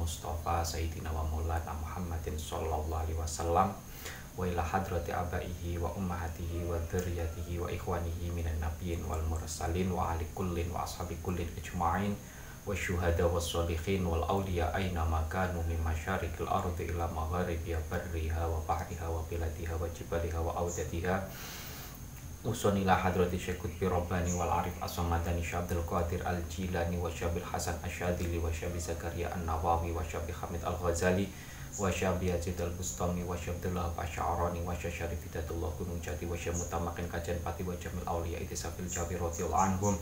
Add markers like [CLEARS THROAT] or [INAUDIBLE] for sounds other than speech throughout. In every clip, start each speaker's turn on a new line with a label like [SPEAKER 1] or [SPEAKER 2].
[SPEAKER 1] Mustafa Sayyidina wa Maulana Muhammadin Sallallahu Alaihi Wasallam wa ila hadrati abaihi wa ummahatihi wa dzurriyyatihi wa ikhwanihi minan nabiyyin wal mursalin wa alikullin wa ashabi kullin ajma'in wa syuhada wa salihin wal awliya aina makanu min masyarikil ardi ila magharibiha barriha wa bahriha wa biladiha wa jibaliha wa audatiha وصل إلى حضرة الشيخ قطبي رباني والعارف الصمداني عبد القادر الجيلاني وشاب الحسن الشاذلي وشاب زكريا النووي وشاب حميد الغزالي وشاب يزيد البستامي وشاب الله الشعراني وشاب شريف الله gunung jati وشاب متمكن kajian pati وجميل الأولياء إتسافل جابر رضي الله عنهم.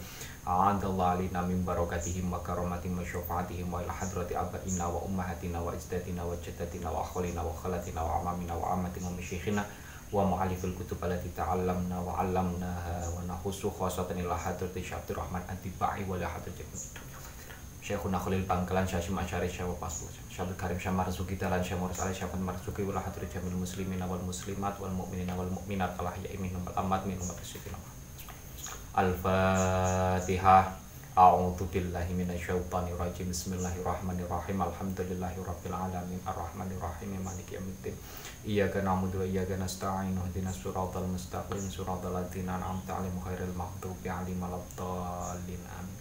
[SPEAKER 1] أعاد الله علينا من بركاتهم وكرامتهم وشفاعتهم وإلى حضرة آبائنا وأمهاتنا وأجدادنا وجداتنا وأخوالنا وخالاتنا وعمامنا وعماتنا ومشيخنا. wa mu'alifil kutub allati ta'allamna wa 'allamnaha wa nahusu khasatan ila hadrati Syekh Rahman Antibai wa la hadrati Syekhuna Khalil Bangkalan Syekh Asyari Syekh Pasul Syekh Karim Syekh Marzuki Dalan Syekh Murus Ali Syekh Marzuki wa la hadrati jamil muslimin wal muslimat wal mu'minina wal mu'minat. Al ahya'i minhum wal amat minhum al Al-Fatihah. A'udzu billahi minasyaitonir rajim. Bismillahirrahmanirrahim. Alhamdulillahi rabbil alamin. Arrahmanir rahim. Maliki yaumiddin. Iyyaka na'budu wa iyyaka nasta'in. Ihdinas siratal mustaqim. Siratal ladzina an'amta 'alaihim ghairil maghdubi 'alaihim waladdallin amin.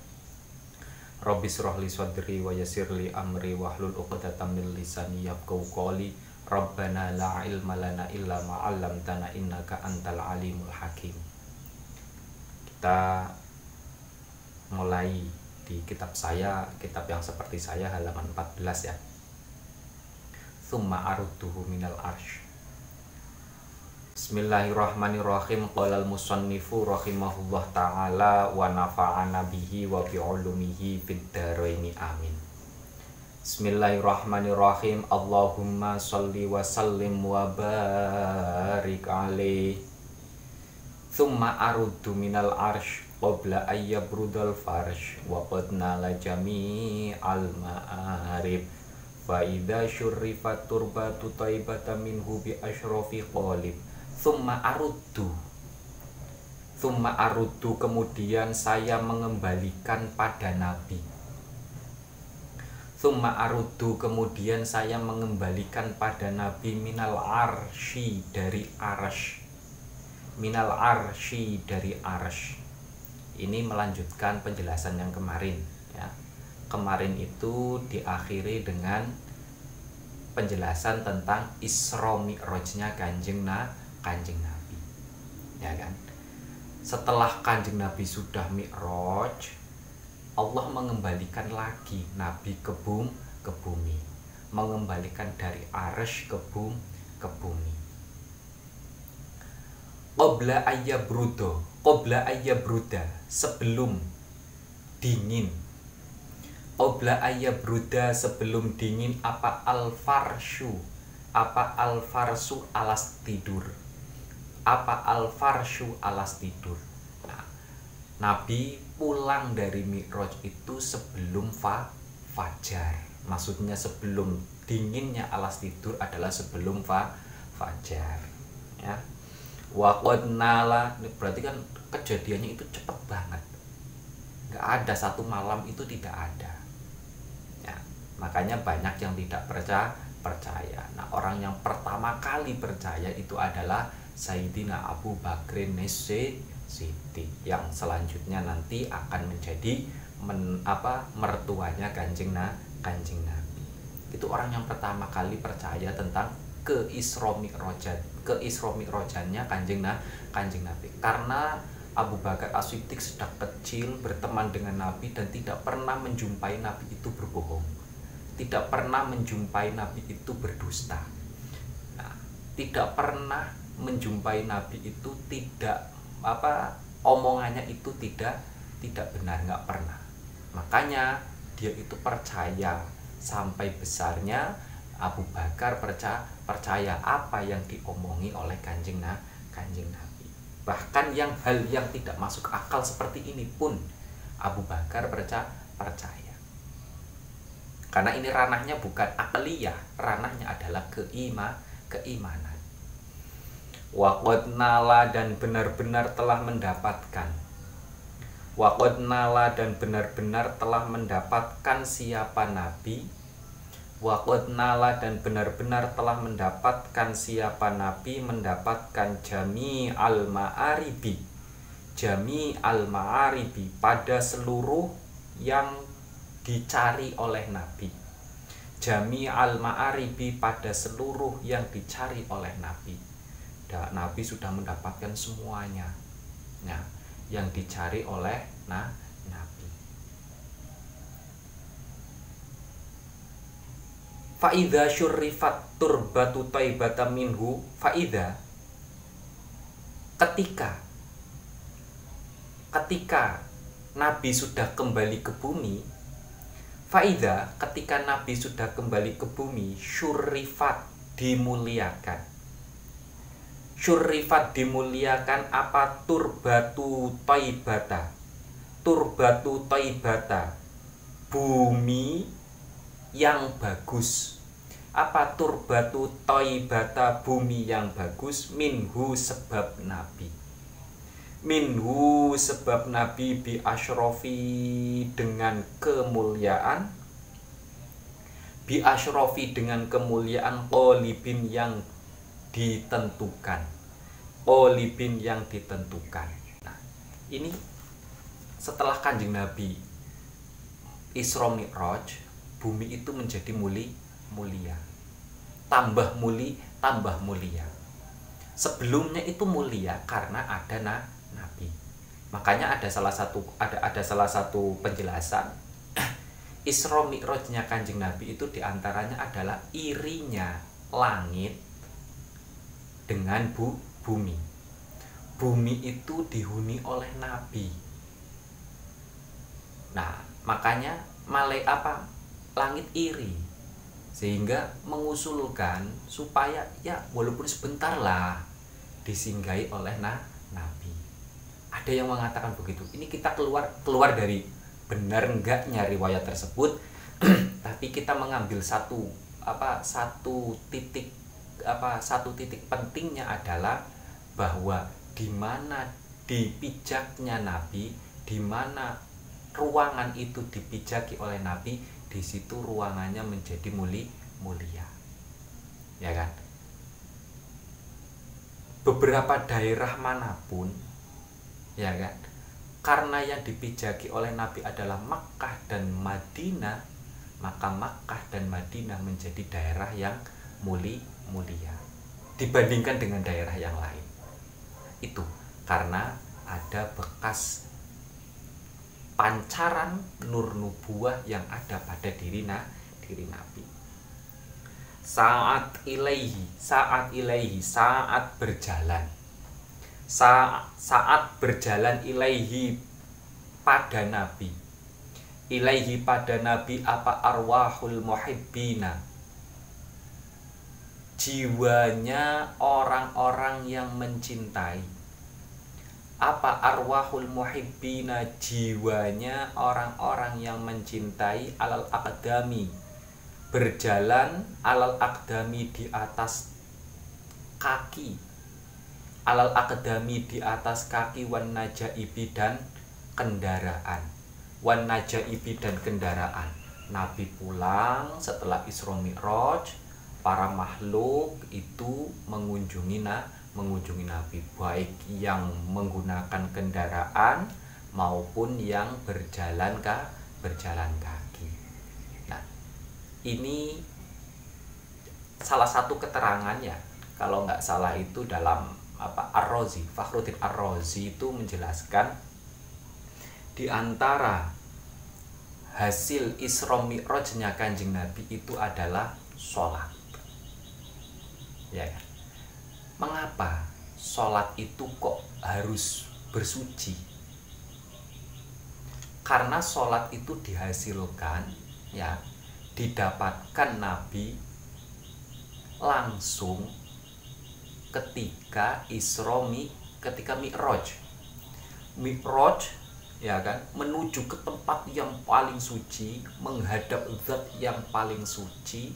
[SPEAKER 1] Rabbi surahli sadri wa yasirli amri wahlul uqdatam min lisani yafqahu qawli. Rabbana la ilma lana illa ma 'allamtana innaka antal alimul hakim. Kita mulai di kitab saya, kitab yang seperti saya halaman 14 ya. Thumma arudduhu minal arsh. Bismillahirrahmanirrahim. Qala al-musannifu rahimahullah ta'ala Wa nafa'ana bihi wa bi'ulumihi Fid daraini amin. Bismillahirrahmanirrahim. Allahumma salli wa sallim wa barik alaih Thumma aruddu minal arsh Qabla ayyabrudal farsh Wa qad nala jami'al ma'arib. Fa idha syurrifat turbatu taibata minhu bi ashrafi qalib. Thumma aruddu. Thumma aruddu kemudian saya mengembalikan pada Nabi. Thumma aruddu kemudian saya mengembalikan pada Nabi minal arsy dari arash. Minal arsy dari arash Ini melanjutkan penjelasan yang kemarin ya. Kemarin itu diakhiri dengan penjelasan tentang Isra Mi'rajnya Kanjeng Nabi kanjeng Nabi ya kan? Setelah kanjeng Nabi sudah mi'raj Allah mengembalikan lagi Nabi ke bumi ke bumi. Mengembalikan dari arash ke bumi ke bumi. Qobla brudo Qobla bruda sebelum dingin. Qobla bruda sebelum dingin apa al-farshu? Apa al-farsu alas tidur? Apa al farshu alas tidur? Nah, Nabi pulang dari Mi'raj itu sebelum fa fajar. Maksudnya sebelum dinginnya alas tidur adalah sebelum fa fajar. Ya. Waqad nala berarti kan kejadiannya itu cepet banget. Nggak ada satu malam itu tidak ada. Ya makanya banyak yang tidak percaya percaya. Nah orang yang pertama kali percaya itu adalah Sayyidina Abu Bakrin Nese Siti yang selanjutnya nanti akan menjadi men, apa mertuanya kanjeng na kanjeng Nabi. Itu orang yang pertama kali percaya tentang ke Isra Mi'rajat ke Isra Mi'rajannya kanjeng na kanjeng Nabi. Karena Abu Bakar As-Siddiq sedang kecil berteman dengan Nabi dan tidak pernah menjumpai Nabi itu berbohong. Tidak pernah menjumpai Nabi itu berdusta. Nah, tidak pernah menjumpai nabi itu tidak apa omongannya itu tidak tidak benar nggak pernah. Makanya dia itu percaya sampai besarnya Abu Bakar percaya, percaya apa yang diomongi oleh kanjeng nah kanjeng Nabi bahkan yang hal yang tidak masuk akal seperti ini pun Abu Bakar percaya percaya. Karena ini ranahnya bukan akliyah ranahnya adalah keima keimanan. Waqad nala dan benar-benar telah mendapatkan. Waqad nala dan benar-benar telah mendapatkan siapa Nabi Waqad dan benar-benar telah mendapatkan siapa Nabi mendapatkan jami al-ma'aribi. Jami al-ma'aribi pada seluruh yang dicari oleh Nabi. Jami al-ma'aribi pada seluruh yang dicari oleh Nabi. Nabi sudah mendapatkan semuanya. Nah, yang dicari oleh nah, Faida syurrifat turbatu taibata minhu faida ketika ketika Nabi sudah kembali ke bumi faida ketika Nabi sudah kembali ke bumi syurrifat dimuliakan. Syurrifat dimuliakan apa? Turbatu taibata. Turbatu taibata. Bumi yang bagus. Apa turbatu toibata bumi yang bagus? Minhu sebab nabi. Minhu sebab nabi bi ashrofi dengan kemuliaan. Bi ashrofi dengan kemuliaan olibin yang ditentukan. Olibin yang ditentukan. Nah ini setelah kanjeng nabi Isra Mi'raj bumi itu menjadi muli mulia tambah muli tambah mulia sebelumnya itu mulia karena ada na, nabi makanya ada salah satu ada ada salah satu penjelasan [CLEARS THROAT] Isra Mi'rajnya Kanjeng Nabi itu di antaranya adalah irinya langit dengan bu, bumi. Bumi itu dihuni oleh Nabi. Nah, makanya malai apa? Langit iri sehingga mengusulkan supaya ya walaupun sebentar lah disinggahi oleh na, nabi. Ada yang mengatakan begitu ini kita keluar keluar dari benar enggaknya riwayat tersebut [CLEARS THROAT] tapi kita mengambil satu apa satu titik apa satu titik pentingnya adalah bahwa di mana dipijaknya nabi di mana ruangan itu dipijaki oleh nabi di situ ruangannya menjadi muli mulia. Ya kan? Beberapa daerah mana pun ya kan? Karena yang dipijaki oleh Nabi adalah Makkah dan Madinah maka Makkah dan Madinah menjadi daerah yang muli mulia. Dibandingkan dengan daerah yang lain. Itu karena ada bekas pancaran nur nubuah yang ada pada diri na diri Nabi. Saat ilaihi, saat ilaihi, saat berjalan. Sa saat berjalan ilaihi pada Nabi. Ilaihi pada Nabi apa arwahul muhibbina. Jiwanya orang-orang yang mencintai apa arwahul muhibbina jiwanya orang-orang yang mencintai alal akadami berjalan alal akadami di atas kaki. Alal akadami di atas kaki wan najaibi dan kendaraan. Wan najaibi dan kendaraan. Nabi pulang setelah Isra Mi'raj para makhluk itu mengunjungi nah mengunjungi Nabi baik yang menggunakan kendaraan maupun yang berjalan ke berjalan kaki. Nah, ini salah satu keterangannya kalau nggak salah itu dalam apa Ar-Razi, Fakhruddin itu menjelaskan di antara hasil Isra Mi'rajnya Kanjeng Nabi itu adalah sholat. Ya kan? Mengapa sholat itu kok harus bersuci? Karena sholat itu dihasilkan, ya, didapatkan Nabi langsung ketika Isromi ketika Mi'raj Mi'raj ya kan menuju ke tempat yang paling suci menghadap zat yang paling suci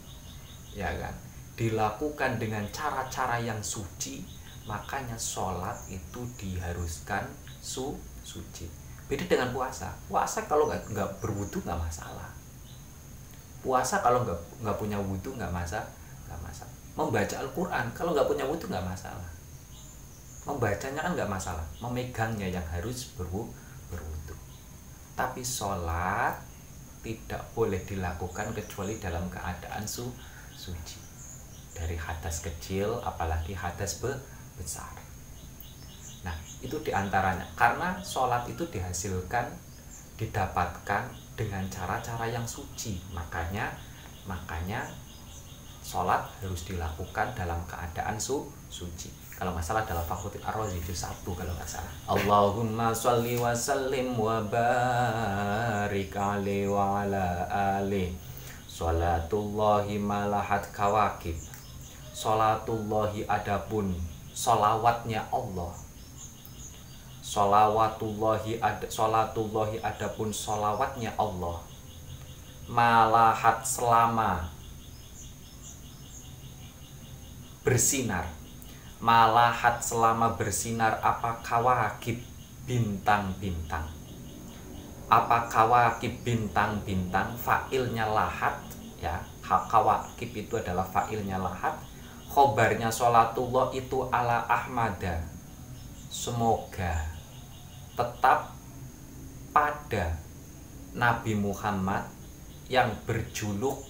[SPEAKER 1] ya kan dilakukan dengan cara-cara yang suci makanya sholat itu diharuskan su suci. Beda dengan puasa. Puasa kalau nggak nggak berwudu nggak masalah. Puasa kalau nggak nggak punya wudhu nggak masalah nggak masalah membaca Al-Quran kalau nggak punya wudhu nggak masalah. Membacanya kan nggak masalah. Memegangnya yang harus berwudhu berwudu. Tapi sholat tidak boleh dilakukan kecuali dalam keadaan su suci dari hadas kecil apalagi hadas be besar. Nah itu di antaranya. Karena sholat itu dihasilkan didapatkan dengan cara-cara yang suci. Makanya makanya sholat harus dilakukan dalam keadaan su suci. Kalau nggak salah dalam fakulti ar-razi itu satu kalau nggak salah. Allahumma sholli wa sallim wa barik alaihi wa ala ali Salatullahi malahat kawakib Salatullahi adapun Solawatnya Allah. Solawatullahi ada Solatullahi adapun solawatnya Allah. Malahat selama Bersinar. Malahat selama bersinar apa kawakib bintang-bintang? Apa kawakib bintang-bintang? Failnya lahat ya. Kawakib itu adalah failnya lahat khobarnya sholatullah itu ala ahmada semoga tetap pada Nabi Muhammad yang berjuluk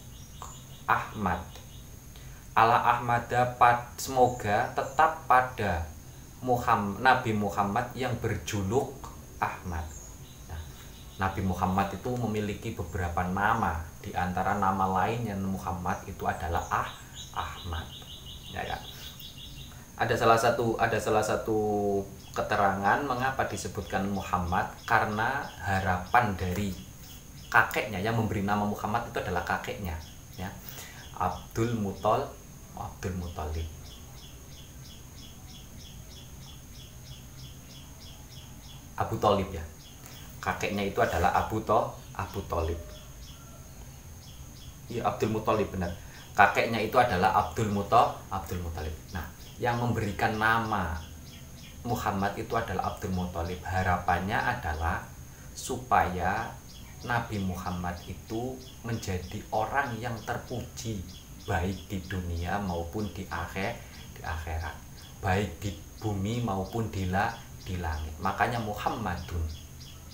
[SPEAKER 1] Ahmad ala Ahmada semoga tetap pada Muhammad, Nabi Muhammad yang berjuluk Ahmad. Nah, Nabi Muhammad itu memiliki beberapa nama, di antara nama lain yang Muhammad itu adalah Ah Ahmad. Ya, ya. Ada salah satu ada salah satu keterangan mengapa disebutkan Muhammad karena harapan dari kakeknya yang memberi nama Muhammad itu adalah kakeknya ya. Abdul Mutol Abdul Muthalib. Abu Talib ya. Kakeknya itu adalah Abu To Abu Talib. Iya Abdul Muthalib benar kakeknya itu adalah Abdul Muto Abdul Muthalib. Nah yang memberikan nama Muhammad itu adalah Abdul Muthalib. Harapannya adalah supaya Nabi Muhammad itu menjadi orang yang terpuji baik di dunia maupun di akhir di akhirat. Baik di bumi maupun di la, di langit. Makanya Muhammadun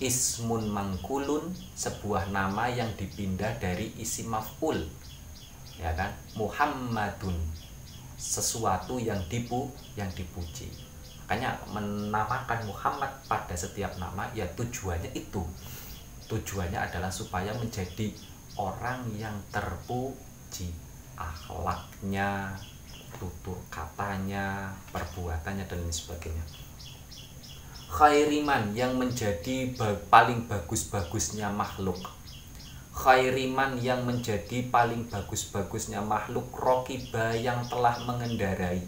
[SPEAKER 1] ismun mangkulun sebuah nama yang dipindah dari isi maf'ul ya kan? Muhammadun. Sesuatu yang dipu yang dipuji. Makanya menamakan Muhammad pada setiap nama ya tujuannya itu. Tujuannya adalah supaya menjadi orang yang terpuji akhlaknya tutur katanya perbuatannya dan lain sebagainya. Khairiman yang menjadi paling bagus-bagusnya makhluk khairiman yang menjadi paling bagus-bagusnya makhluk rokiba yang telah mengendarai.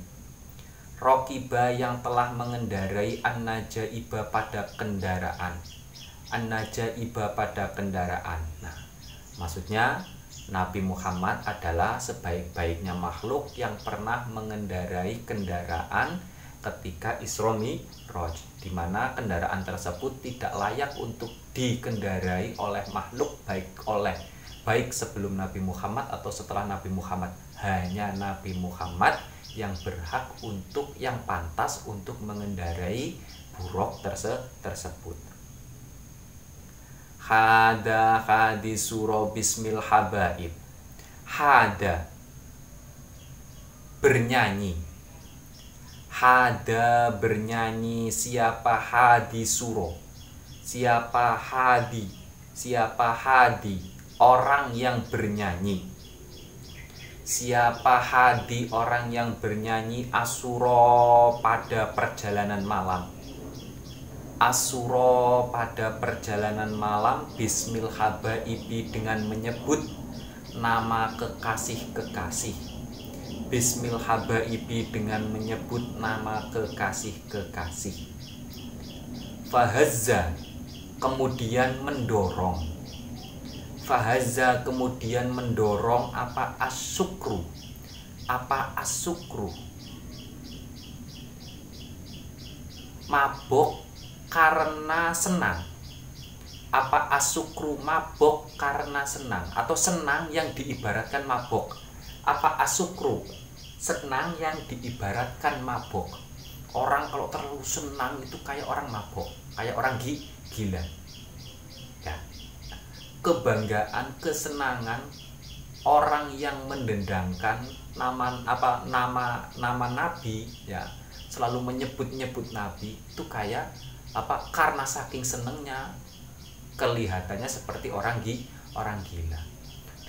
[SPEAKER 1] Rokiba yang telah mengendarai an iba pada kendaraan. An iba pada kendaraan. Nah maksudnya Nabi Muhammad adalah sebaik-baiknya makhluk yang pernah mengendarai kendaraan ketika Isra Mi'raj di mana kendaraan tersebut tidak layak untuk dikendarai oleh makhluk baik oleh baik sebelum Nabi Muhammad atau setelah Nabi Muhammad. Hanya Nabi Muhammad yang berhak untuk yang pantas untuk mengendarai buruk terse tersebut. Hada hadis surah bismil habaib. Hada. Bernyanyi hada bernyanyi siapa hadi suro? Siapa hadi? Siapa hadi? Orang yang bernyanyi. Siapa hadi? Orang yang bernyanyi? Asuro pada perjalanan malam. Asuro pada perjalanan malam Bismil Habaibi dengan menyebut nama kekasih-kekasih bismil habaibi dengan menyebut nama kekasih-kekasih. Fahazza kemudian mendorong. Fahazza kemudian mendorong apa asukru apa asukru mabok karena senang. Apa asukru mabok karena senang? Atau senang yang diibaratkan mabok apa asukru? Senang yang diibaratkan mabok. Orang kalau terlalu senang itu kayak orang mabok kayak orang gila. Ya. Kebanggaan kesenangan orang yang mendendangkan nama apa nama nama nabi ya selalu menyebut-nyebut nabi itu kayak apa karena saking senengnya kelihatannya seperti orang gi orang gila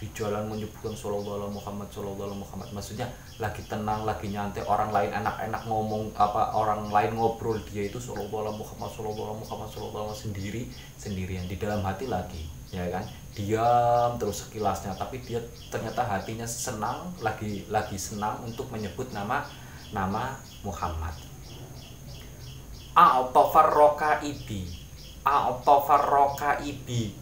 [SPEAKER 1] di jalan menyebutkan Sallallahu Muhammad Sallallahu Muhammad. Maksudnya lagi tenang lagi nyantai orang lain enak-enak ngomong apa orang lain ngobrol dia itu Sallallahu Muhammad Sallallahu Muhammad Sallallahu sendiri sendirian. Di dalam hati lagi ya kan? Diam terus sekilasnya tapi dia ternyata hatinya senang lagi lagi senang untuk menyebut nama nama Muhammad. A'tofar roka ibi ibi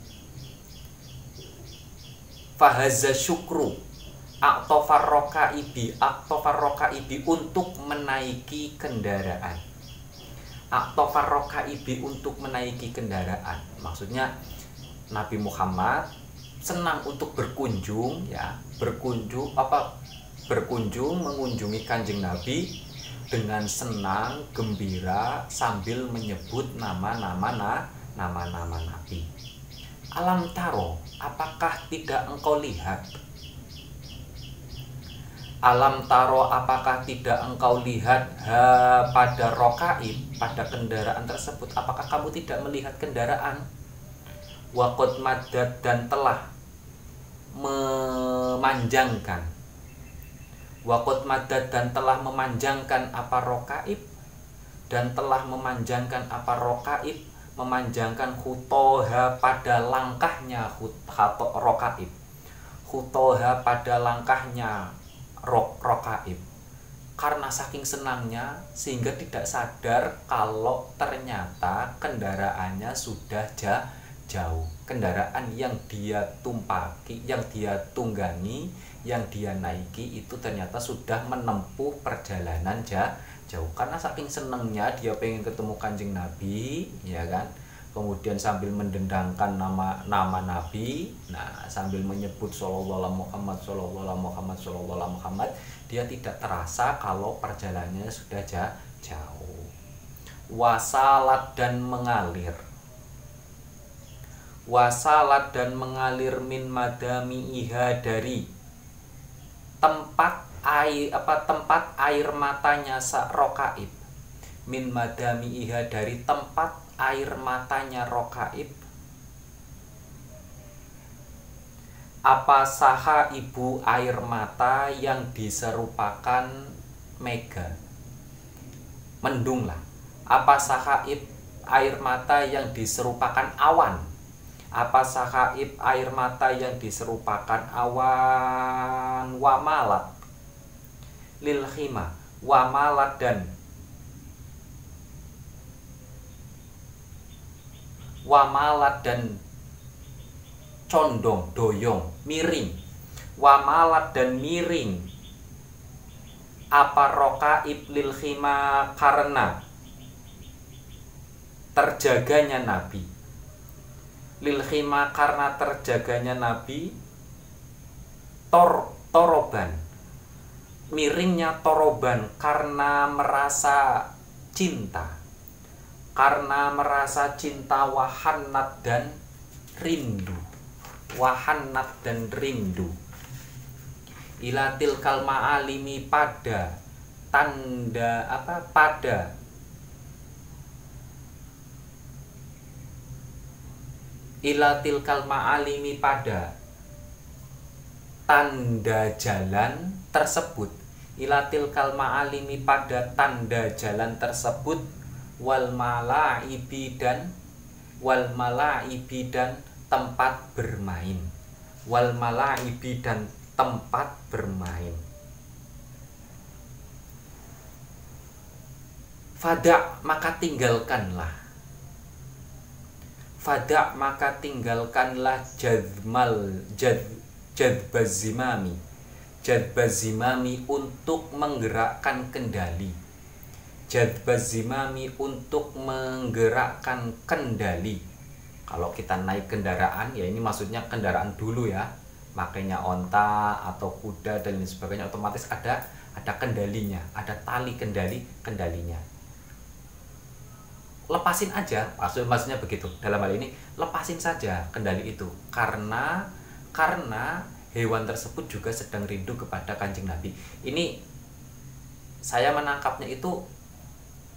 [SPEAKER 1] Fahaza syukru. A'tofar roka ibi A'tofar roka ibi untuk menaiki kendaraan. A'tofar roka ibi untuk menaiki kendaraan. Maksudnya Nabi Muhammad senang untuk berkunjung ya. Berkunjung apa? Berkunjung mengunjungi kanjeng Nabi dengan senang, gembira sambil menyebut nama-nama nama-nama Nabi. Alam taro, apakah tidak engkau lihat? Alam taro, apakah tidak engkau lihat ha, pada rokaib, pada kendaraan tersebut? Apakah kamu tidak melihat kendaraan? Wakot madat dan telah memanjangkan Wakot madat dan telah memanjangkan apa rokaib dan telah memanjangkan apa rokaib memanjangkan hutoha pada langkahnya rokaib. Hutoha pada langkahnya rok rokaib. Karena saking senangnya sehingga tidak sadar kalau ternyata kendaraannya sudah jauh. Kendaraan yang dia tumpaki yang dia tunggangi yang dia naiki itu ternyata sudah menempuh perjalanan jauh karena saking senengnya dia pengen ketemu kanjeng nabi ya kan? Kemudian sambil mendendangkan nama nama nabi nah sambil menyebut sallallahu Muhammad sallallahu Muhammad sallallahu Muhammad dia tidak terasa kalau perjalanannya sudah jauh. Wasalat dan mengalir. Wasalat dan mengalir min madami iha dari tempat air apa tempat air matanya rokaib min madami iha dari tempat air matanya rokaib. Apa saha ibu air mata yang diserupakan mega? Mendung lah. Apa sahaib air mata yang diserupakan awan? Apa sahaib air mata yang diserupakan awan? Wamalat lil khima wamalat dan wamalat dan condong doyong miring. Wamalat dan miring. Apa roka iblil khima karena terjaganya nabi? Lil khima karena terjaganya Nabi tor toroban miringnya toroban karena merasa cinta. Karena merasa cinta wahanat dan rindu. Wahanat dan rindu. Ilatil kalma alimi pada tanda apa pada. Ila tilkal ma'alimi pada tanda jalan tersebut ilatil kalma alimi pada tanda jalan tersebut wal malaibi dan wal malaibi dan tempat bermain. Wal malaibi dan tempat bermain. Fada maka tinggalkanlah. Fada maka tinggalkanlah jadmal jad jadbazimami jadbazimami untuk menggerakkan kendali. Jadbazimami untuk menggerakkan kendali. Kalau kita naik kendaraan ya ini maksudnya kendaraan dulu ya. Makanya onta atau kuda dan lain sebagainya otomatis ada ada kendalinya ada tali kendali kendalinya. Lepasin aja maksud maksudnya begitu. Dalam hal ini lepasin saja kendali itu. Karena karena hewan tersebut juga sedang rindu kepada kanjeng nabi ini saya menangkapnya itu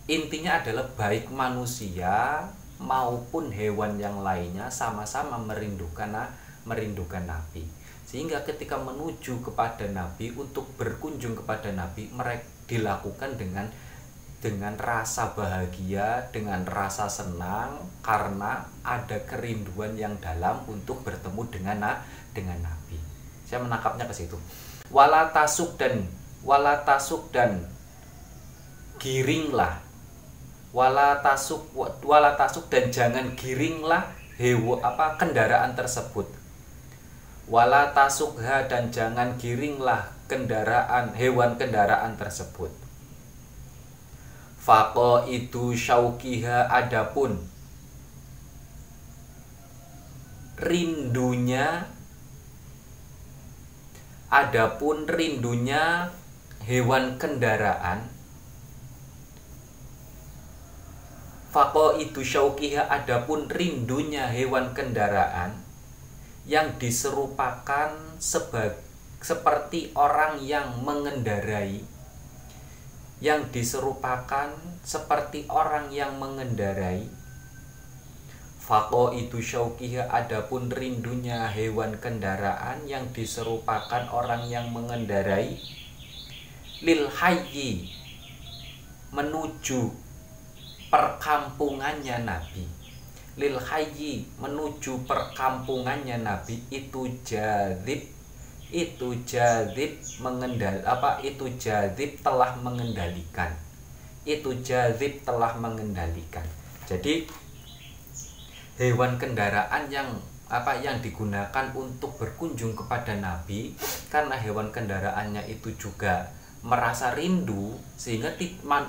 [SPEAKER 1] intinya adalah baik manusia maupun hewan yang lainnya sama-sama merindukan merindukan nabi sehingga ketika menuju kepada nabi untuk berkunjung kepada nabi mereka dilakukan dengan dengan rasa bahagia, dengan rasa senang karena ada kerinduan yang dalam untuk bertemu dengan dengan Nabi. Saya menangkapnya ke situ. Wala tasuk dan wala tasuk dan giringlah. Wala tasuk wala tasuk dan jangan giringlah hewa apa kendaraan tersebut. Wala tasukha dan jangan giringlah kendaraan hewan kendaraan tersebut Fako itu syaukiha adapun rindunya adapun rindunya hewan kendaraan Fako itu syaukiha adapun rindunya hewan kendaraan yang diserupakan sebag, seperti orang yang mengendarai yang diserupakan seperti orang yang mengendarai Fako itu syaukiha adapun rindunya hewan kendaraan yang diserupakan orang yang mengendarai Lil hayyi menuju perkampungannya Nabi. Lil hayyi menuju perkampungannya Nabi itu jadib itu jadib mengendal apa itu jadib telah mengendalikan. Itu jadib telah mengendalikan. Jadi hewan kendaraan yang apa yang digunakan untuk berkunjung kepada Nabi karena hewan kendaraannya itu juga merasa rindu sehingga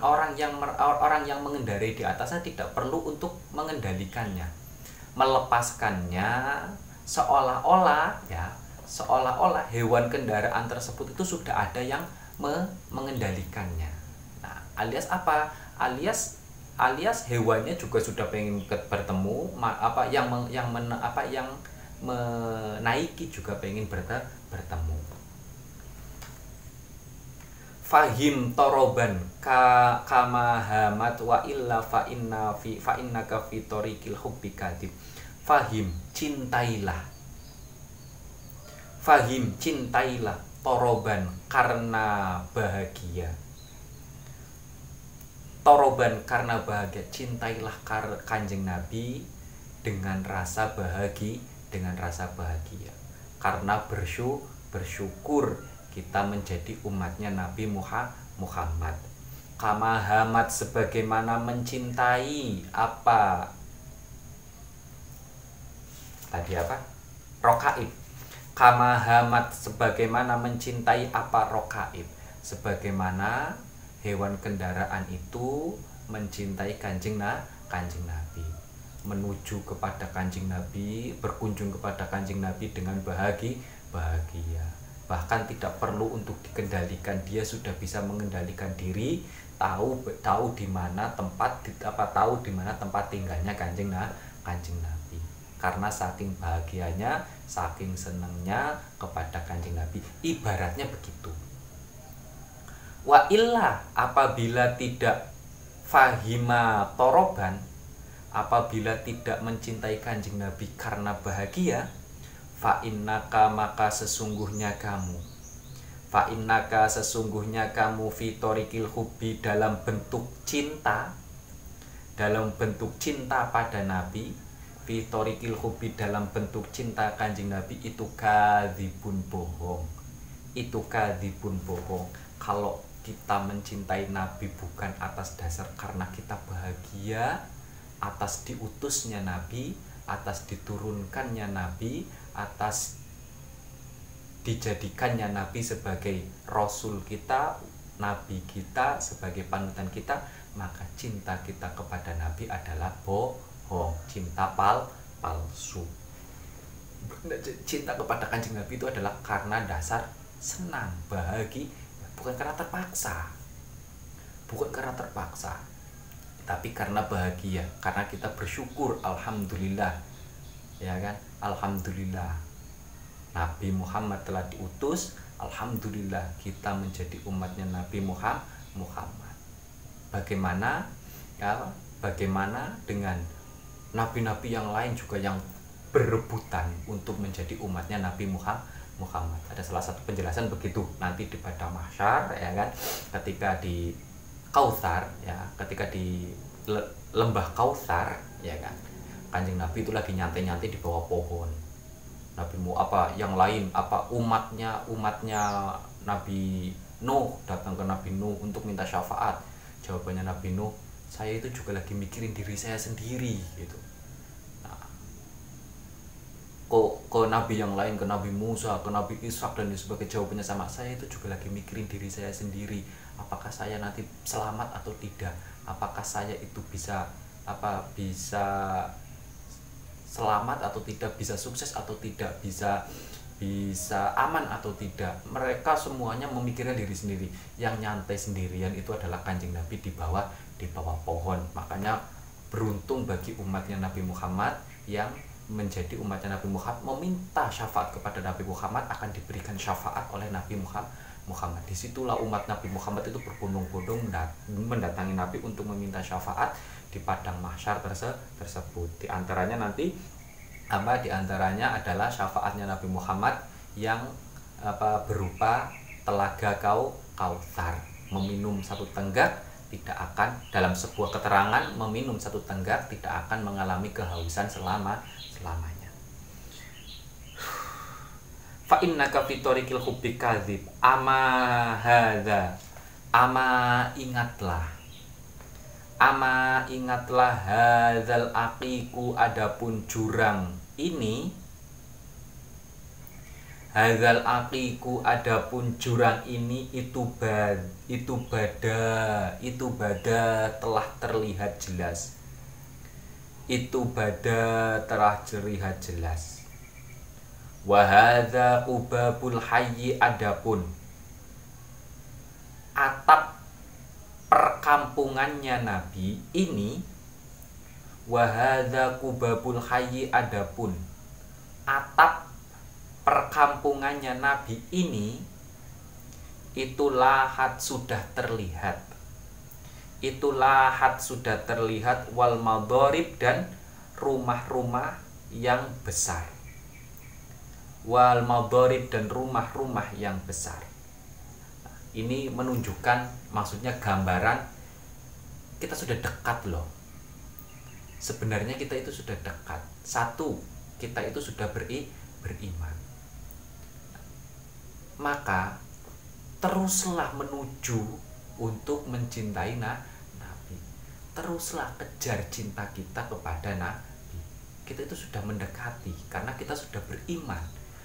[SPEAKER 1] orang yang orang yang mengendarai di atasnya tidak perlu untuk mengendalikannya melepaskannya seolah-olah ya seolah-olah hewan kendaraan tersebut itu sudah ada yang me mengendalikannya. Nah, alias apa? Alias alias hewannya juga sudah pengen bertemu apa yang men, yang men, apa yang menaiki juga pengen berte, bertemu. Fahim toroban ka kamahamat wa illa fa inna fi fa innaka fi tariqil hubbi Fahim cintailah. Fahim cintailah toroban karena bahagia Toroban karena bahagia Cintailah kar kanjeng Nabi dengan rasa bahagia Dengan rasa bahagia. Karena bersyukur, bersyukur kita menjadi umatnya Nabi Muhammad. Kamahamat sebagaimana mencintai apa? Tadi apa? Rokaib. Kamahamat sebagaimana mencintai apa? Rokaib. Sebagaimana hewan kendaraan itu mencintai kanjeng na kanjeng nabi. Menuju kepada kanjeng nabi berkunjung kepada kanjeng nabi dengan bahagia bahagia. Bahkan tidak perlu untuk dikendalikan dia sudah bisa mengendalikan diri tahu tahu di mana tempat apa tahu di mana tempat tinggalnya kanjeng na kanjeng nabi. Karena saking bahagianya saking senangnya kepada kanjeng Nabi. Ibaratnya begitu wa illa apabila tidak fahima toroban apabila tidak mencintai kanjeng Nabi karena bahagia fa innaka maka sesungguhnya kamu. Fa innaka sesungguhnya kamu fitorikil hubi dalam bentuk cinta dalam bentuk cinta pada Nabi fitorikil hubi dalam bentuk cinta kanjeng Nabi itu kadibun bohong. Itu kadibun bohong. Kalau kita mencintai Nabi bukan atas dasar karena kita bahagia atas diutusnya Nabi, atas diturunkannya Nabi, atas dijadikannya Nabi sebagai Rasul kita, Nabi kita, sebagai panutan kita, maka cinta kita kepada Nabi adalah bohong, cinta pal palsu. Cinta kepada kanjeng Nabi itu adalah karena dasar senang, bahagia, bukan karena terpaksa. Bukan karena terpaksa, tapi karena bahagia, karena kita bersyukur, alhamdulillah, ya kan, alhamdulillah. Nabi Muhammad telah diutus, alhamdulillah kita menjadi umatnya Nabi Muhammad. Bagaimana, ya, bagaimana dengan nabi-nabi yang lain juga yang berebutan untuk menjadi umatnya Nabi Muhammad Muhammad. Ada salah satu penjelasan begitu nanti di pada mahsyar ya kan ketika di Kautsar ya ketika di lembah Kautsar ya kan kanjeng Nabi itu lagi nyantai-nyantai di bawah pohon. Nabi mu apa yang lain apa umatnya umatnya Nabi Nuh datang ke Nabi Nuh untuk minta syafaat. Jawabannya Nabi Nuh, saya itu juga lagi mikirin diri saya sendiri gitu ke, ke nabi yang lain ke nabi Musa ke nabi Ishak dan sebagainya. Jawabannya sama saya itu juga lagi mikirin diri saya sendiri. Apakah saya nanti selamat atau tidak? Apakah saya itu bisa apa bisa selamat atau tidak? Bisa sukses atau tidak? Bisa bisa aman atau tidak? Mereka semuanya memikirkan diri sendiri. Yang nyantai sendirian itu adalah kanjeng nabi di bawah di bawah pohon. Makanya beruntung bagi umatnya Nabi Muhammad yang menjadi umatnya Nabi Muhammad meminta syafaat kepada Nabi Muhammad akan diberikan syafaat oleh Nabi Muhammad. Muhammad. Di situlah umat Nabi Muhammad itu berbondong-bondong mendatangi Nabi untuk meminta syafaat di padang mahsyar terse tersebut. Di antaranya nanti apa di antaranya adalah syafaatnya Nabi Muhammad yang apa berupa telaga kau kautsar. Meminum satu tenggak tidak akan dalam sebuah keterangan meminum satu tenggak tidak akan mengalami kehausan selama selamanya. Fa innaka fi tariqil hubbi kadzib. Ama hadza? Ama ingatlah. Ama ingatlah hadzal aqiku adapun jurang ini. Hazal aqiku adapun jurang ini itu bad itu bada itu bada telah terlihat jelas itu bada telah terlihat jelas. Wahada kubabul hayyi adapun. Atap perkampungannya Nabi ini wahada kubabul hayyi adapun. Atap perkampungannya Nabi ini itu lahat sudah terlihat itu lahat sudah terlihat wal madorib dan rumah-rumah yang besar. Wal madorib dan rumah-rumah yang besar. Ini menunjukkan maksudnya gambaran kita sudah dekat loh. Sebenarnya kita itu sudah dekat. Satu kita itu sudah beri beriman. Maka teruslah menuju untuk mencintai nah teruslah kejar cinta kita kepada Nabi. Kita itu sudah mendekati karena kita sudah beriman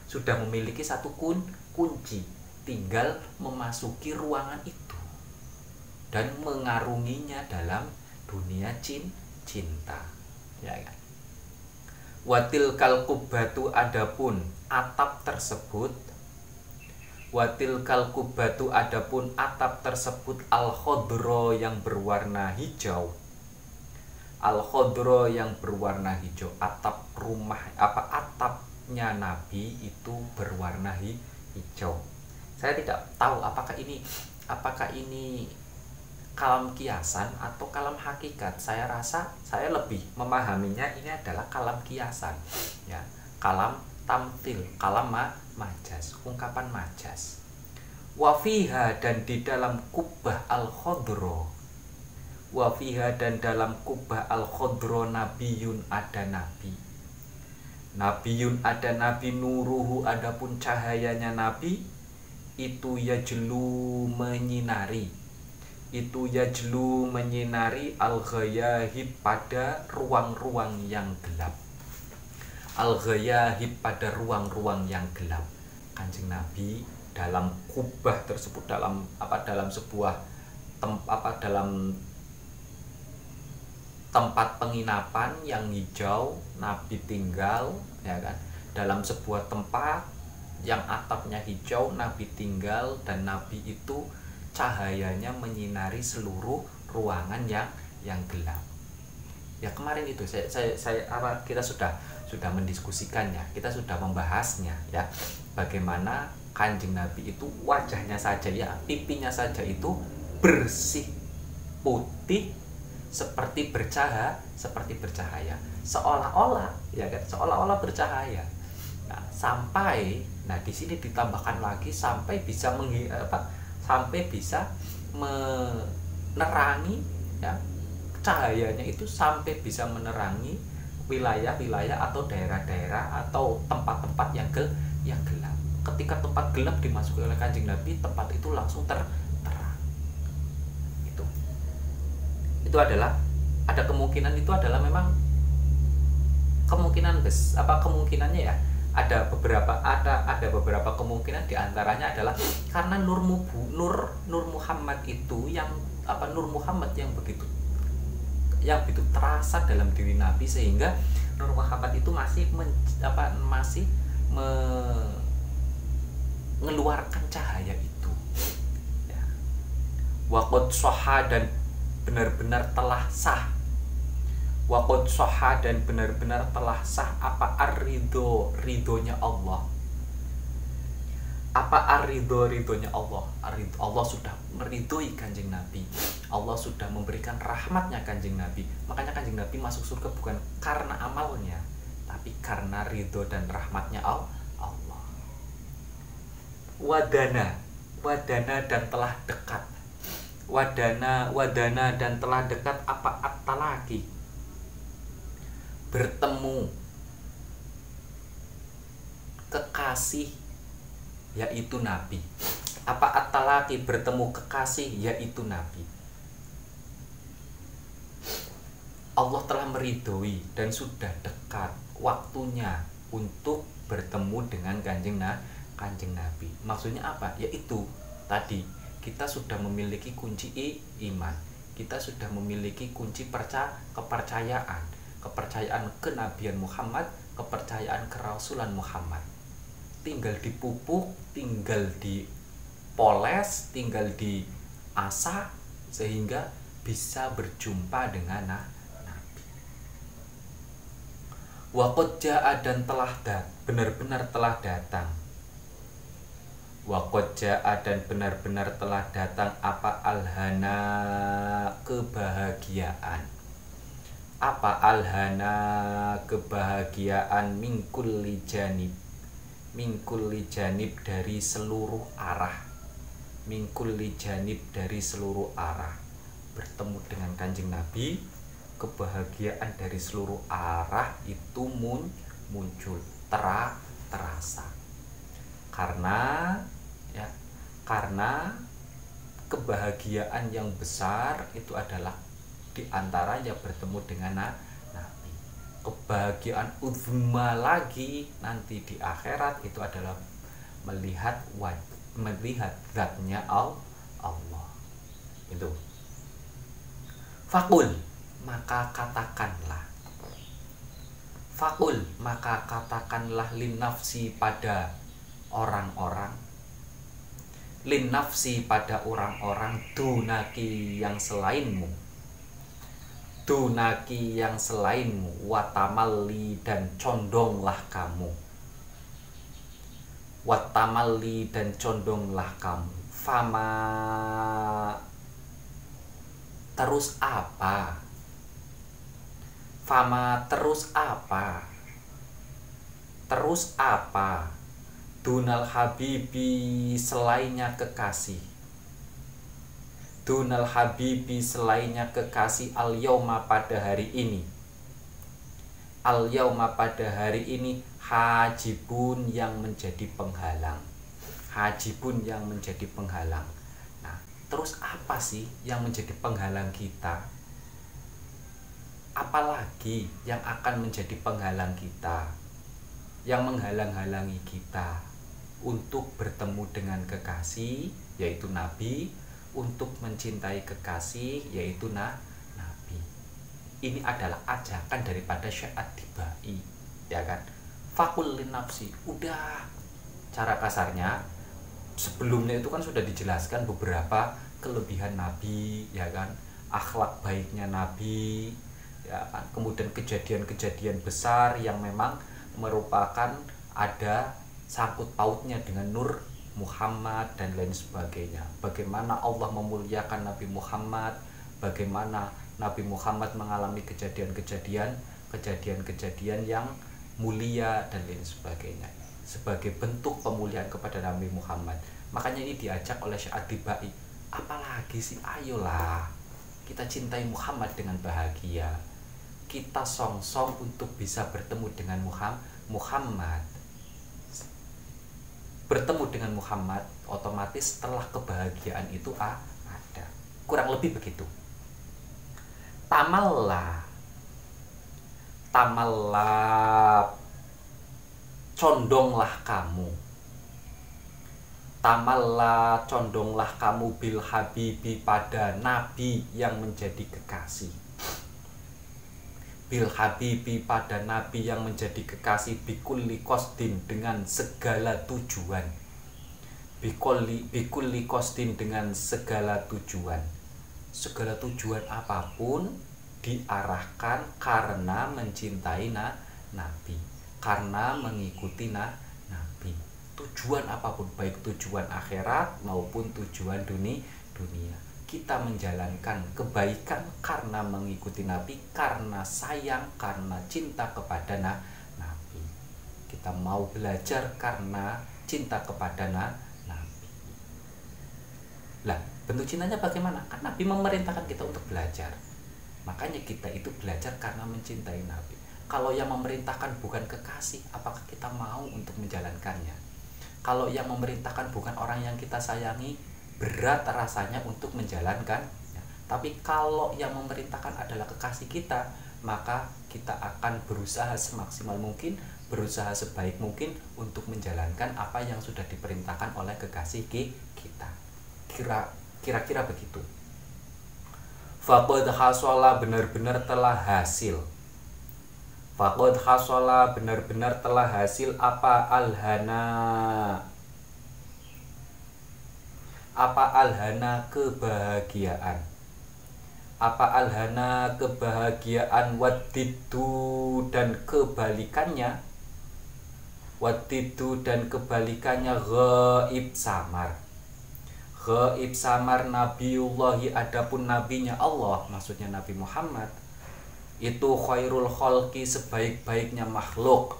[SPEAKER 1] sudah memiliki satu kun kunci tinggal memasuki ruangan itu dan mengarunginya dalam dunia cin cinta. Ya kan watil kalkubatu adapun atap tersebut Watil kalkubatu adapun atap tersebut al khodro yang berwarna hijau. Al khodro yang berwarna hijau. Atap rumah apa atapnya Nabi itu berwarna hijau. Saya tidak tahu apakah ini apakah ini kalam kiasan atau kalam hakikat. Saya rasa saya lebih memahaminya ini adalah kalam kiasan. Ya, kalam tamtil, kalam majas, ungkapan majas. Wafiha dan di dalam kubah al khodro Wafiha dan dalam kubah al khodro nabiyun ada nabi. Nabiyun ada nabi nuruhu adapun cahayanya nabi itu ya jelu menyinari itu ya jelu menyinari al ghayahib pada ruang-ruang yang gelap al ghayahib pada ruang-ruang yang gelap kanjeng nabi dalam kubah tersebut dalam apa dalam sebuah tem, apa dalam tempat penginapan yang hijau nabi tinggal ya kan dalam sebuah tempat yang atapnya hijau Nabi tinggal dan Nabi itu cahayanya menyinari seluruh ruangan yang yang gelap. Ya kemarin itu saya saya, saya kita sudah sudah mendiskusikannya, kita sudah membahasnya ya. Bagaimana Kanjeng Nabi itu wajahnya saja ya, pipinya saja itu bersih putih seperti bercahaya, seperti bercahaya. Seolah-olah ya kan, seolah-olah bercahaya. Nah, sampai Nah, di sini ditambahkan lagi sampai bisa menghi, apa, sampai bisa menerangi ya cahayanya itu sampai bisa menerangi wilayah-wilayah atau daerah-daerah atau tempat-tempat yang gel yang gelap. Ketika tempat gelap dimasuki oleh Kanjeng Nabi, tempat itu langsung ter terang. Itu. Itu adalah ada kemungkinan itu adalah memang kemungkinan bes apa kemungkinannya ya ada beberapa ada ada beberapa kemungkinan di antaranya adalah karena Nur Mubu, Nur Nur Muhammad itu yang apa Nur Muhammad yang begitu yang begitu terasa dalam diri Nabi sehingga Nur Muhammad itu masih men, apa masih mengeluarkan cahaya itu. Ya. Wakot soha dan benar-benar telah sah. Wakot soha dan benar-benar telah sah. Apa arido ridhonya Allah? Apa arido ridhonya Allah? Arido Allah sudah meridhoi kanjeng Nabi Allah sudah memberikan rahmatnya kanjeng Nabi. Makanya kanjeng Nabi masuk surga bukan karena amalnya tapi karena ridho dan rahmatnya Allah. Wadana wadana dan telah dekat. Wadana wadana dan telah dekat apa? Atalaki bertemu. Kekasih yaitu nabi. Apa atalaki bertemu kekasih yaitu nabi Allah telah meridhoi dan sudah dekat waktunya untuk bertemu dengan kanjeng nah, kanjeng nabi maksudnya apa yaitu tadi kita sudah memiliki kunci iman kita sudah memiliki kunci percaya kepercayaan kepercayaan kenabian Muhammad, kepercayaan kerasulan Muhammad. Tinggal dipupuk, tinggal dipoles, tinggal diasah sehingga bisa berjumpa dengan Nabi. Wakot ja'a dan telah dat, benar-benar telah datang. Wakot ja'a dan benar-benar telah datang apa alhana kebahagiaan? Apa alhana kebahagiaan mingkul janib? Mingkul janib dari seluruh arah. Mingkul janib dari seluruh arah. Bertemu dengan kanjeng nabi kebahagiaan dari seluruh arah itu mun, muncul tera, terasa karena ya karena kebahagiaan yang besar itu adalah di antaranya bertemu dengan Nabi. Kebahagiaan uzma lagi nanti di akhirat itu adalah melihat melihat zatnya Allah. Itu. Fakul maka katakanlah. Fakul maka katakanlah lin nafsi pada orang-orang. Lin nafsi pada orang-orang dunaki yang selainmu. Dunaki yang selainmu watamali dan condonglah kamu. Watamali dan condonglah kamu. Fama terus apa fama terus apa? Terus apa? Dunal habibi selainnya kekasih. Dunal habibi selainnya kekasih al yauma pada hari ini. Al yauma pada hari ini hajibun yang menjadi penghalang. Haji pun yang menjadi penghalang. Nah terus apa sih yang menjadi penghalang kita apalagi yang akan menjadi penghalang kita yang menghalang-halangi kita untuk bertemu dengan kekasih yaitu nabi untuk mencintai kekasih yaitu na nabi. Ini adalah ajakan daripada syaat tibai ya kan? Fakul nafsi udah. Cara kasarnya sebelumnya itu kan sudah dijelaskan beberapa kelebihan nabi ya kan? Akhlak baiknya nabi ya kan. Kemudian kejadian-kejadian besar yang memang merupakan ada sangkut pautnya dengan nur Muhammad dan lain sebagainya. Bagaimana Allah memuliakan Nabi Muhammad bagaimana Nabi Muhammad mengalami kejadian-kejadian kejadian-kejadian yang mulia dan lain sebagainya. Sebagai bentuk pemulihan kepada Nabi Muhammad. Makanya ini diajak oleh Syekh Bai apalagi sih? Ayolah kita cintai Muhammad dengan bahagia kita song-song untuk bisa bertemu dengan Muhammad. Bertemu dengan Muhammad otomatis setelah kebahagiaan itu ada. Kurang lebih begitu. Tamallah. Tamallah. Condonglah kamu. Tamallah condonglah kamu bil habibi pada nabi yang menjadi kekasih bil habibi pada nabi yang menjadi kekasih bikulli kostin dengan segala tujuan. Bikuli bikulli kostin dengan segala tujuan. Segala tujuan apa pun diarahkan karena mencintai na, nabi. Karena mengikuti na, nabi. Tujuan apa pun baik tujuan akhirat maupun tujuan dunia dunia kita menjalankan kebaikan karena mengikuti Nabi, karena sayang, karena cinta kepada na Nabi. Kita mau belajar karena cinta kepada na Nabi. Lah, bentuk cintanya bagaimana? Kan Nabi memerintahkan kita untuk belajar. Makanya kita itu belajar karena mencintai Nabi. Kalau yang memerintahkan bukan kekasih, apakah kita mau untuk menjalankannya? Kalau yang memerintahkan bukan orang yang kita sayangi, berat rasanya untuk menjalankan. Tapi kalau yang memerintahkan adalah kekasih kita maka kita akan berusaha semaksimal mungkin berusaha sebaik mungkin untuk menjalankan apa yang sudah diperintahkan oleh kekasih kita. Kira kira-kira begitu. Faqad hasola benar-benar telah hasil. Faqad hasola benar-benar telah hasil apa? Alhana apa alhana kebahagiaan? Apa alhana kebahagiaan wadidu dan kebalikannya? Wadidu dan kebalikannya gaib samar. Gaib samar nabiullahi adapun nabinya Allah maksudnya Nabi Muhammad itu khairul kholki sebaik-baiknya makhluk.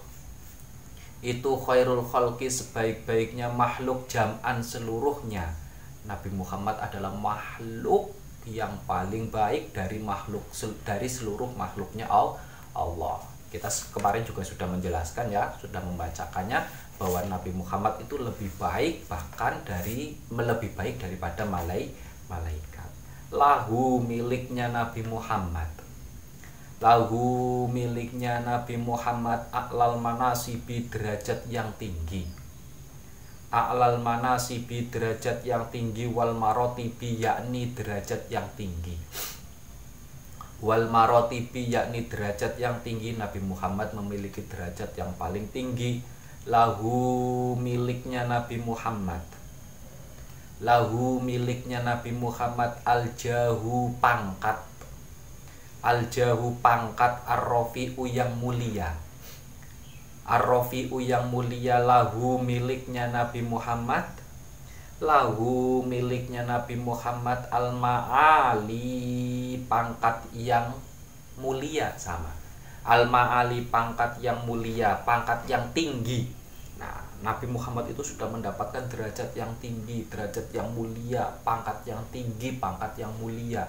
[SPEAKER 1] Itu khairul kholki sebaik-baiknya makhluk jam'an seluruhnya Nabi Muhammad adalah makhluk yang paling baik dari makhluk dari seluruh makhluknya Allah. Kita kemarin juga sudah menjelaskan ya, sudah membacakannya bahwa Nabi Muhammad itu lebih baik bahkan dari lebih baik daripada malai, malaikat. Lahu miliknya Nabi Muhammad. Lahu miliknya Nabi Muhammad aklal manasibi derajat yang tinggi a'lal manasibi derajat yang tinggi wal marotibi yakni derajat yang tinggi. Wal marotibi yakni derajat yang tinggi. Nabi Muhammad memiliki derajat yang paling tinggi. Lahu miliknya Nabi Muhammad. Lahu miliknya Nabi Muhammad al jahu pangkat. Al jahu pangkat arrofi'u yang mulia Ar-Rafi'u yang mulia lahu miliknya Nabi Muhammad. Lahu miliknya Nabi Muhammad al-ma'ali pangkat yang mulia sama. Al-ma'ali pangkat yang mulia pangkat yang tinggi. Nah Nabi Muhammad itu sudah mendapatkan derajat yang tinggi derajat yang mulia pangkat yang tinggi pangkat yang mulia.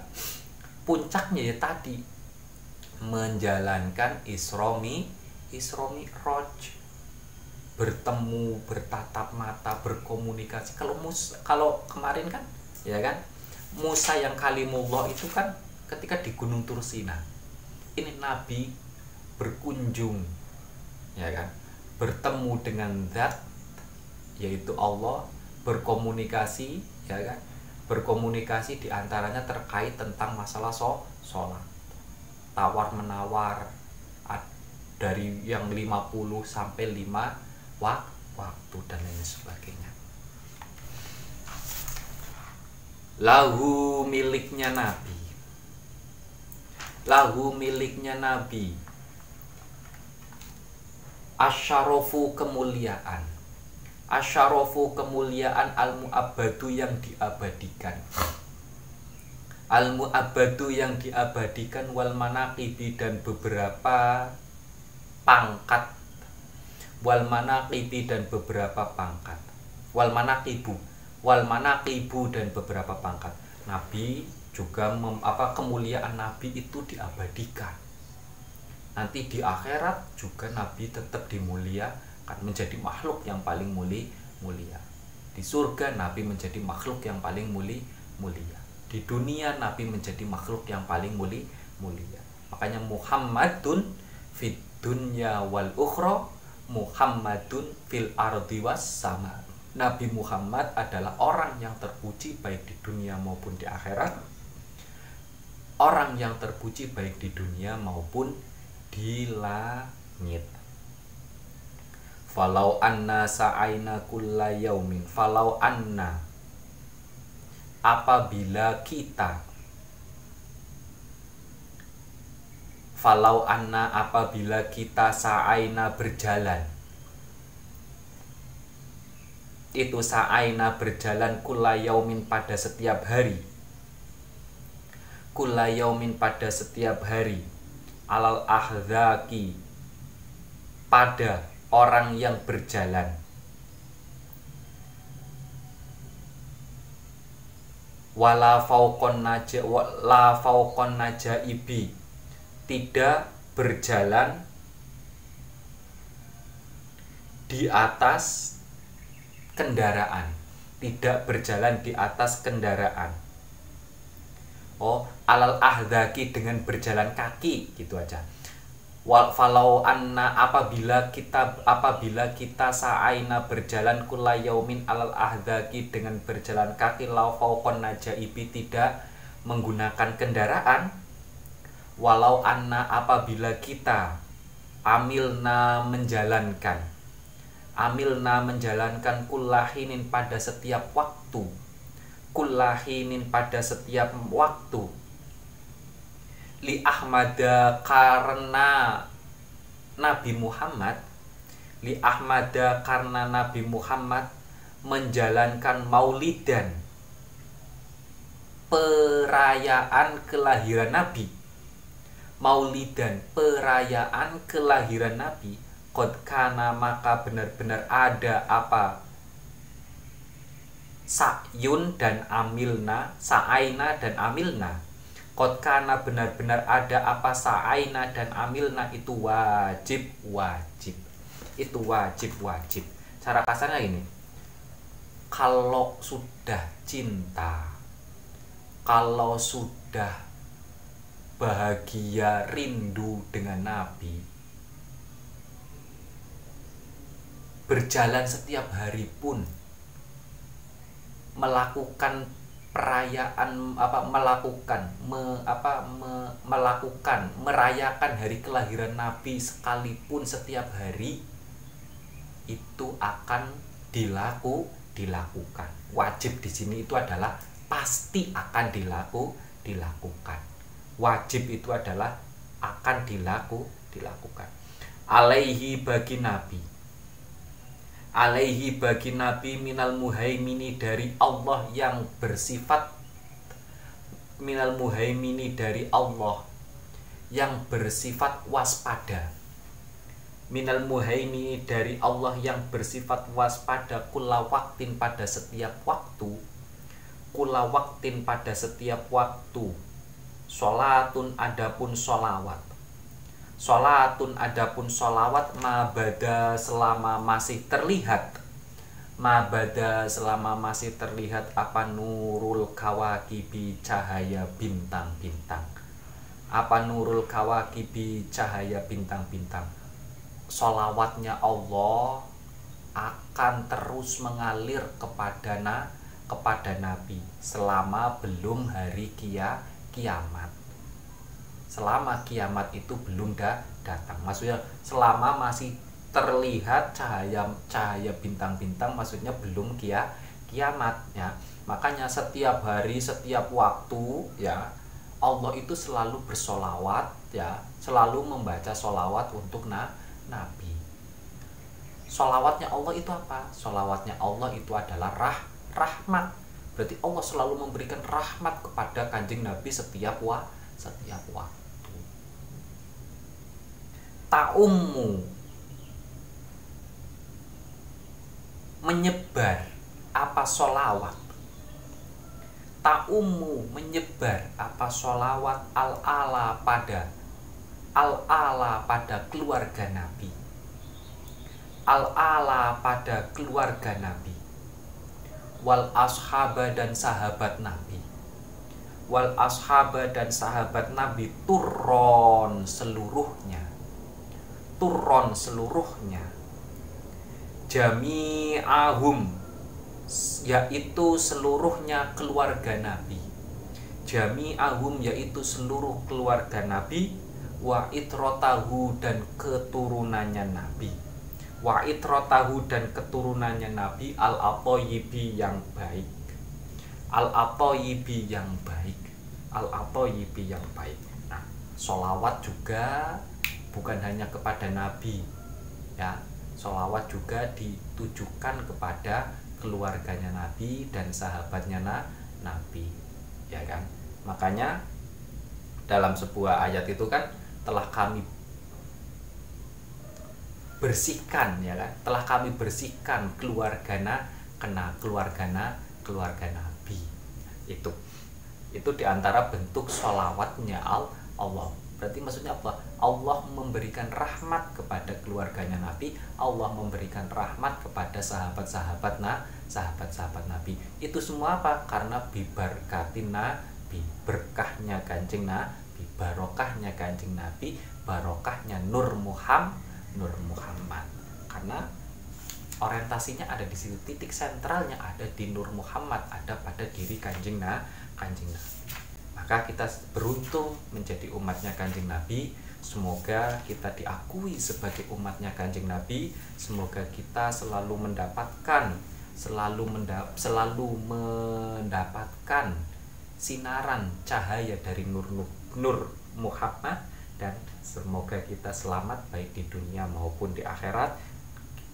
[SPEAKER 1] Puncaknya ya tadi menjalankan isromi Mi'raj bertemu bertatap mata berkomunikasi. Kalau mus kalau kemarin kan ya kan? Musa yang kalimullah itu kan ketika di Gunung Tursina ini Nabi berkunjung ya kan? Bertemu dengan zat yaitu Allah berkomunikasi ya kan? Berkomunikasi di antaranya terkait tentang masalah so sholat. Tawar menawar dari yang 50 sampai 5 wak waktu dan lain sebagainya. Lahu miliknya nabi. Lahu miliknya nabi. Asyarofu kemuliaan. Asyarofu kemuliaan al muabadu yang diabadikan. Al muabadu yang diabadikan wal manaqibi dan beberapa pangkat. Wal manaqibi dan beberapa pangkat. Wal manaqibu. Wal manaqibu dan beberapa pangkat. Nabi juga mem, apa kemuliaan nabi itu diabadikan. Nanti di akhirat juga nabi tetap dimuliakan menjadi makhluk yang paling mulia mulia. Di surga nabi menjadi makhluk yang paling mulia mulia. Di dunia nabi menjadi makhluk yang paling mulia mulia. Makanya Muhammadun fit dunya wal ukhra Muhammadun fil ardi was sama. Nabi Muhammad adalah orang yang terpuji baik di dunia maupun di akhirat. Orang yang terpuji baik di dunia maupun di langit. Falau anna sa'aina kulla yaumin falau anna apabila kita Falau anna apabila kita sa'aina berjalan. Itu sa'aina berjalan kula yaumin pada setiap hari. Kula yaumin pada setiap hari. Alal ahzaki Pada orang yang berjalan. Wala fauqon naja wala fauqon naja ibi tidak berjalan di atas kendaraan. Tidak berjalan di atas kendaraan. Oh alal ahdaki dengan berjalan kaki gitu aja. Wal falau anna apabila kita apabila kita sa'aina berjalan kula yaumin alal ahdaki dengan berjalan kaki lau fauqon najaibi tidak menggunakan kendaraan walau anna apabila kita amilna menjalankan amilna menjalankan kullahinin pada setiap waktu kullahinin pada setiap waktu. Li ahmada karena Nabi Muhammad li ahmada karena Nabi Muhammad menjalankan maulidan perayaan kelahiran Nabi maulidan perayaan kelahiran Nabi Kod kana maka benar-benar ada apa? Sa'yun dan amilna Sa'aina dan amilna. Kod kana benar-benar ada apa? Sa'aina dan amilna Itu wajib wajib. Itu wajib wajib. Cara kasarnya ini Kalau sudah cinta Kalau sudah bahagia rindu dengan Nabi. Berjalan setiap hari pun melakukan perayaan apa melakukan me, apa me, melakukan merayakan hari kelahiran Nabi sekalipun setiap hari itu akan dilaku dilakukan. Wajib di sini itu adalah pasti akan dilaku dilakukan wajib itu adalah akan dilaku dilakukan. Alaihi bagi nabi. Alaihi bagi nabi minal muhaimini dari Allah yang bersifat minal muhaimini dari Allah yang bersifat waspada. Minal muhaimini dari Allah yang bersifat waspada kula waktin pada setiap waktu. Kula waktin pada setiap waktu Sholatun adapun sholawat. Sholatun adapun sholawat mabada selama masih terlihat. Mabada selama masih terlihat apa nurul kawakibi cahaya bintang-bintang? Apa nurul kawakibi cahaya bintang-bintang? Sholawatnya Allah akan terus mengalir kepada na, kepada Nabi selama belum hari kia, kiamat. Selama kiamat itu belum dah datang. Maksudnya selama masih terlihat cahaya cahaya bintang-bintang maksudnya belum kia kiamat ya makanya setiap hari setiap waktu ya Allah itu selalu bersolawat ya selalu membaca solawat untuk na nabi. Solawatnya Allah itu apa? Solawatnya Allah itu adalah rah rahmat berarti Allah selalu memberikan rahmat kepada kanjeng nabi setiap wa setiap waktu. Taummu menyebar apa solawat taummu menyebar apa solawat al ala pada al ala pada keluarga nabi? Al ala pada keluarga nabi wal ashaba dan sahabat nabi. Wal ashaba dan sahabat nabi turron seluruhnya. Turron seluruhnya. Jami'ahum yaitu seluruhnya keluarga Nabi. Jami'ahum yaitu seluruh keluarga Nabi. Wa itrotahu dan keturunannya Nabi wa itrotahu dan keturunannya Nabi al atoyibi yang baik. Al atoyibi yang baik. Al atoyibi yang baik. Nah solawat juga bukan hanya kepada Nabi ya. Solawat juga ditujukan kepada keluarganya Nabi dan sahabatnya na Nabi ya kan? Makanya dalam sebuah ayat itu kan telah kami bersihkan ya kan telah kami bersihkan keluargana kena keluargana keluarga Nabi itu itu di antara bentuk solawatnya Allah Berarti maksudnya apa? Allah memberikan rahmat kepada keluarganya Nabi, Allah memberikan rahmat kepada sahabat-sahabat nah, sahabat-sahabat Nabi. Itu semua apa? Karena bibarkatin Nabi, berkahnya Kanjeng Nabi, barokahnya Kanjeng Nabi, barokahnya Nur Muhammad, Nur Muhammad. Karena orientasinya ada di situ, titik sentralnya ada di Nur Muhammad, ada pada diri Kanjeng Nabi, Kanjeng Nabi. Maka kita beruntung menjadi umatnya kanjeng Nabi. Semoga kita diakui sebagai umatnya kanjeng Nabi. Semoga kita selalu mendapatkan selalu mendap selalu mendapatkan sinaran cahaya dari nur, nur Muhammad dan semoga kita selamat baik di dunia maupun di akhirat.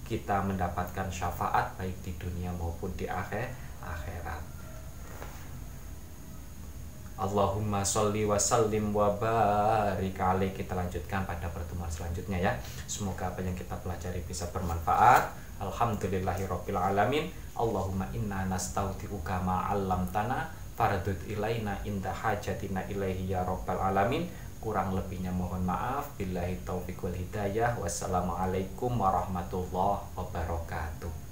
[SPEAKER 1] Kita mendapatkan syafaat baik di dunia maupun di akhir akhirat. Allahumma sholli wa sallim wa barik alaih. Kita lanjutkan pada pertemuan selanjutnya ya. Semoga apa yang kita pelajari bisa bermanfaat. Alhamdulillahirabbil alamin. Allahumma inna nastauti'uka ma 'allamtana faradud ilaina inda hajatina ilaihi ya rabbal alamin Kurang lebihnya mohon maaf. Billahi taufiq wal hidayah. Wassalamualaikum warahmatullahi wabarakatuh.